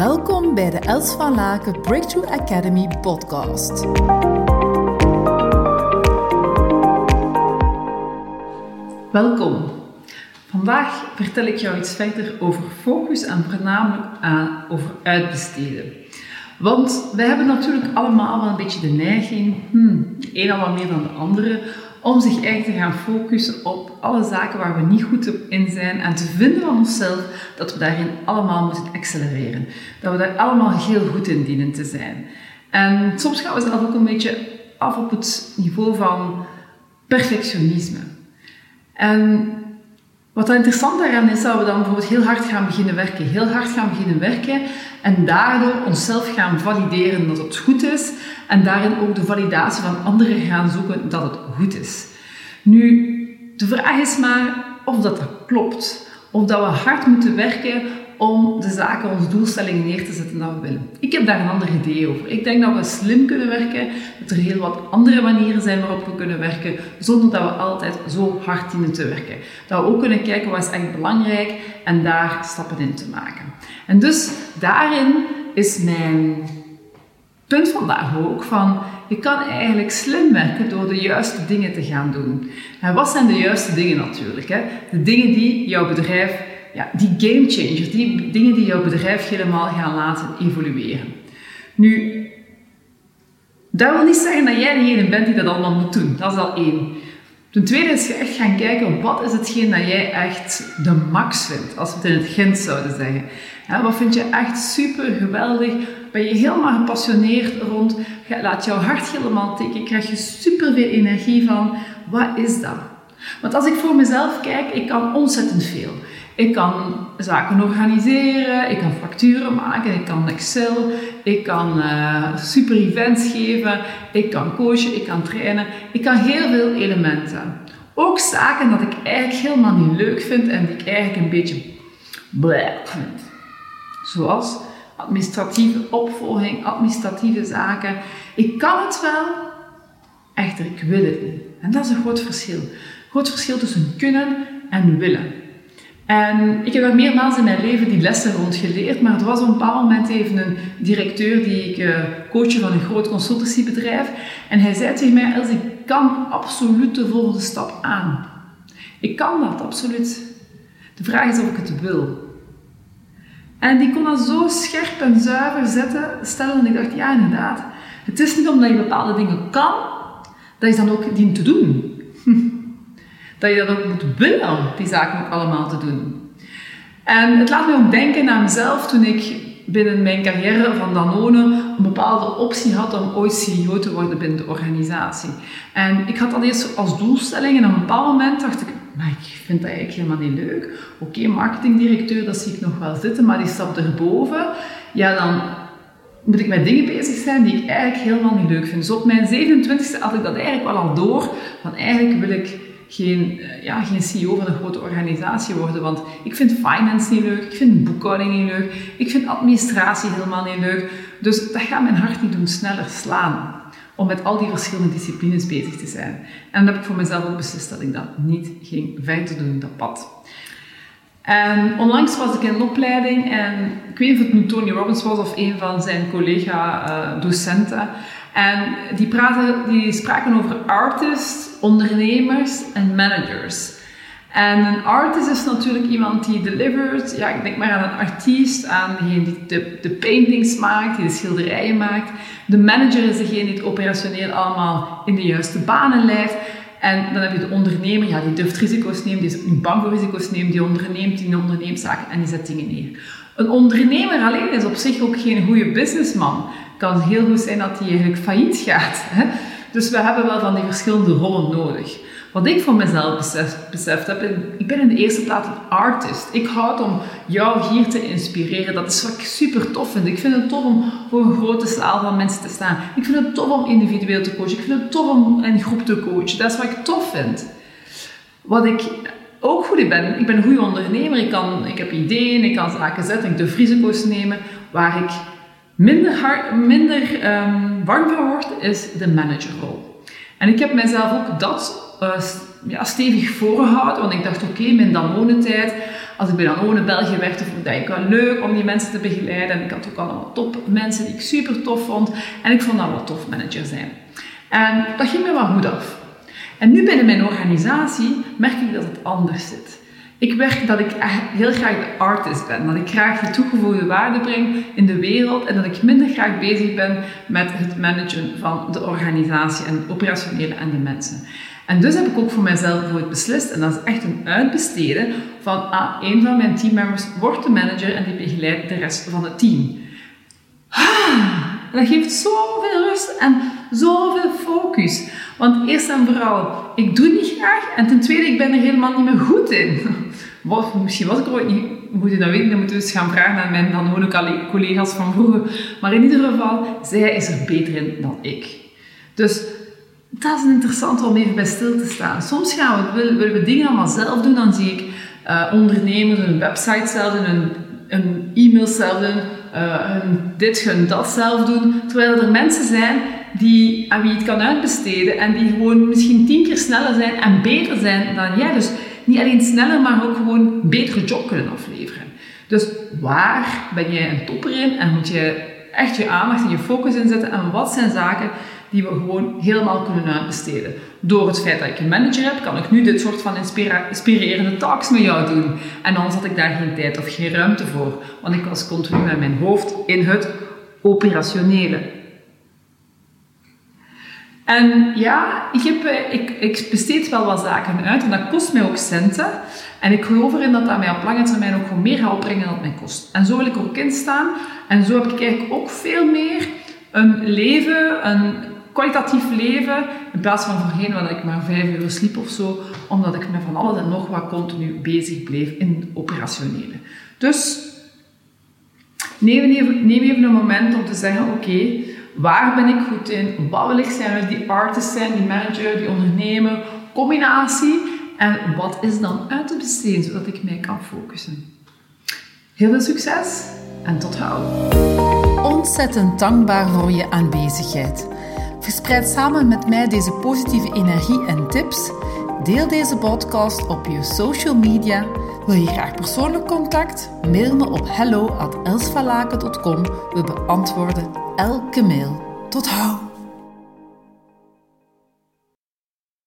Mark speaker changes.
Speaker 1: Welkom bij de Els van Laken Breakthrough Academy podcast.
Speaker 2: Welkom. Vandaag vertel ik jou iets verder over focus en voornamelijk aan, over uitbesteden. Want wij hebben natuurlijk allemaal wel een beetje de neiging, hmm, de een al wat meer dan de andere, om zich eigenlijk te gaan focussen op alle zaken waar we niet goed in zijn en te vinden van onszelf dat we daarin allemaal moeten accelereren. Dat we daar allemaal heel goed in dienen te zijn. En soms gaan we zelf ook een beetje af op het niveau van perfectionisme. Wat interessant daaraan is, dat we dan bijvoorbeeld heel hard gaan beginnen werken, heel hard gaan beginnen werken en daardoor onszelf gaan valideren dat het goed is en daarin ook de validatie van anderen gaan zoeken dat het goed is. Nu, de vraag is maar of dat, dat klopt. Of dat we hard moeten werken om de zaken, onze doelstellingen neer te zetten dat we willen. Ik heb daar een ander idee over. Ik denk dat we slim kunnen werken, dat er heel wat andere manieren zijn waarop we kunnen werken, zonder dat we altijd zo hard dienen te werken. Dat we ook kunnen kijken wat is echt belangrijk en daar stappen in te maken. En dus daarin is mijn punt vandaag ook van je kan eigenlijk slim werken door de juiste dingen te gaan doen. En wat zijn de juiste dingen natuurlijk? Hè? De dingen die jouw bedrijf, ja, die game changers, die dingen die jouw bedrijf helemaal gaan laten evolueren. Nu, dat wil niet zeggen dat jij degene bent die dat allemaal moet doen. Dat is al één. Ten tweede is je echt gaan kijken, wat is hetgeen dat jij echt de max vindt, als we het in het Gent zouden zeggen. wat vind je echt super geweldig? Ben je helemaal gepassioneerd rond? Laat jouw hart helemaal tikken, krijg je super veel energie van. Wat is dat? Want als ik voor mezelf kijk, ik kan ontzettend veel. Ik kan zaken organiseren, ik kan facturen maken, ik kan Excel, ik kan uh, super events geven, ik kan coachen, ik kan trainen. Ik kan heel veel elementen. Ook zaken dat ik eigenlijk helemaal niet leuk vind en die ik eigenlijk een beetje bleh vind. Zoals administratieve opvolging, administratieve zaken. Ik kan het wel, echter ik wil het niet. En dat is een groot verschil. Groot verschil tussen kunnen en willen. En ik heb daar meermaals in mijn leven die lessen rond geleerd, maar het was op een bepaald moment even een directeur die ik uh, coachte van een groot consultancybedrijf. En hij zei tegen mij, Els, ik kan absoluut de volgende stap aan. Ik kan dat, absoluut. De vraag is of ik het wil. En die kon dat zo scherp en zuiver zetten, stellen. En ik dacht, ja, inderdaad. Het is niet omdat je bepaalde dingen kan, dat je dan ook dient te doen. dat je dat ook moet willen, die zaken ook allemaal te doen. En het laat me ook denken aan mezelf toen ik binnen mijn carrière van Danone een bepaalde optie had om ooit CEO te worden binnen de organisatie. En ik had dat eerst als doelstelling en op een bepaald moment dacht ik, maar ik vind dat eigenlijk helemaal niet leuk. Oké, marketingdirecteur, dat zie ik nog wel zitten, maar die stap erboven, ja dan moet ik met dingen bezig zijn die ik eigenlijk helemaal niet leuk vind. Dus op mijn 27e had ik dat eigenlijk wel al door, van eigenlijk wil ik geen, eh, ja, geen CEO van een grote organisatie worden. Want ik vind finance niet leuk, ik vind boekhouding niet leuk, ik vind administratie helemaal niet leuk. Dus dat gaat mijn hart niet doen sneller slaan om met al die verschillende disciplines bezig te zijn. En dan heb ik voor mezelf ook beslist dat ik dat niet ging verder doen, dat pad. En onlangs was ik in een opleiding en ik weet niet of het nu Tony Robbins was of een van zijn collega-docenten. En die, praten, die spraken over artists, ondernemers en managers. En een artist is natuurlijk iemand die delivert. Ja, ik denk maar aan een artiest, aan degene die de, de paintings maakt, die de schilderijen maakt. De manager is degene die het operationeel allemaal in de juiste banen leidt. En dan heb je de ondernemer, ja, die durft risico's nemen, die niet bang risico's nemen, die onderneemt, die onderneemt zaken en die zet dingen neer. Een ondernemer alleen is op zich ook geen goede businessman. Het kan heel goed zijn dat hij eigenlijk failliet gaat. Hè? Dus we hebben wel van die verschillende rollen nodig. Wat ik voor mezelf beseft heb, ik ben in de eerste plaats een artist. Ik houd om jou hier te inspireren. Dat is wat ik super tof vind. Ik vind het tof om voor een grote zaal van mensen te staan. Ik vind het tof om individueel te coachen. Ik vind het tof om een groep te coachen. Dat is wat ik tof vind. Wat ik ook goed in ben, ik ben een goede ondernemer. Ik, kan, ik heb ideeën, ik kan zaken zetten, ik durf risico's nemen. Waar ik minder, hard, minder um, warm van word, is de managerrol. En ik heb mezelf ook dat uh, ja, stevig voorgehouden, want ik dacht, oké, okay, mijn Danone-tijd, als ik bij Danone België werkte, vond ik wel leuk om die mensen te begeleiden. En ik had ook allemaal top mensen die ik super tof vond. En ik vond dat wel tof manager zijn. En dat ging me wel goed af. En nu binnen mijn organisatie merk ik dat het anders zit. Ik werk dat ik heel graag de artist ben. Dat ik graag de toegevoegde waarde breng in de wereld. En dat ik minder graag bezig ben met het managen van de organisatie en het operationele en de mensen. En dus heb ik ook voor mezelf bijvoorbeeld beslist, en dat is echt een uitbesteden, van ah, een van mijn teammembers wordt de manager en die begeleidt de rest van het team. Ah, dat geeft zoveel rust en zoveel focus. Want eerst en vooral, ik doe niet graag. En ten tweede, ik ben er helemaal niet meer goed in. Misschien was ik er niet goed in, dat weet ik. Dan moeten we eens gaan vragen aan mijn dan collega's van vroeger. Maar in ieder geval, zij is er beter in dan ik. Dus dat is interessant om even bij stil te staan. Soms gaan we, willen, we dingen allemaal zelf doen. Dan zie ik uh, ondernemers een website zelf doen, een e-mail zelf doen, uh, dit hun dat zelf doen. Terwijl er mensen zijn die, aan wie het kan uitbesteden en die gewoon misschien tien keer sneller zijn en beter zijn dan jij. Dus niet alleen sneller, maar ook gewoon betere job kunnen afleveren. Dus waar ben jij een topper in en moet je echt je aandacht en je focus inzetten en wat zijn zaken die we gewoon helemaal kunnen uitbesteden. Door het feit dat ik een manager heb, kan ik nu dit soort van inspirerende talks met jou doen. En anders had ik daar geen tijd of geen ruimte voor, want ik was continu met mijn hoofd in het operationele. En ja, ik, heb, eh, ik, ik besteed wel wat zaken uit en dat kost mij ook centen. En ik geloof erin dat dat mij op lange termijn ook gewoon meer gaat opbrengen dan het mij kost. En zo wil ik ook in staan. En zo heb ik eigenlijk ook veel meer een leven, een kwalitatief leven, in plaats van voorheen waar ik maar vijf uur sliep of zo, omdat ik met van alles en nog wat continu bezig bleef in operationele. Dus neem even, neem even een moment om te zeggen, oké, waar ben ik goed in? Wat wil ik zijn? Die artist zijn, die manager, die ondernemer, combinatie. En wat is dan uit te besteden, zodat ik mij kan focussen. Heel veel succes en tot gauw.
Speaker 1: Ontzettend dankbaar voor je aanwezigheid. Verspreid samen met mij deze positieve energie en tips. Deel deze podcast op je social media. Wil je graag persoonlijk contact? Mail me op hello@elsvalaken.com. We beantwoorden elke mail. Tot hou!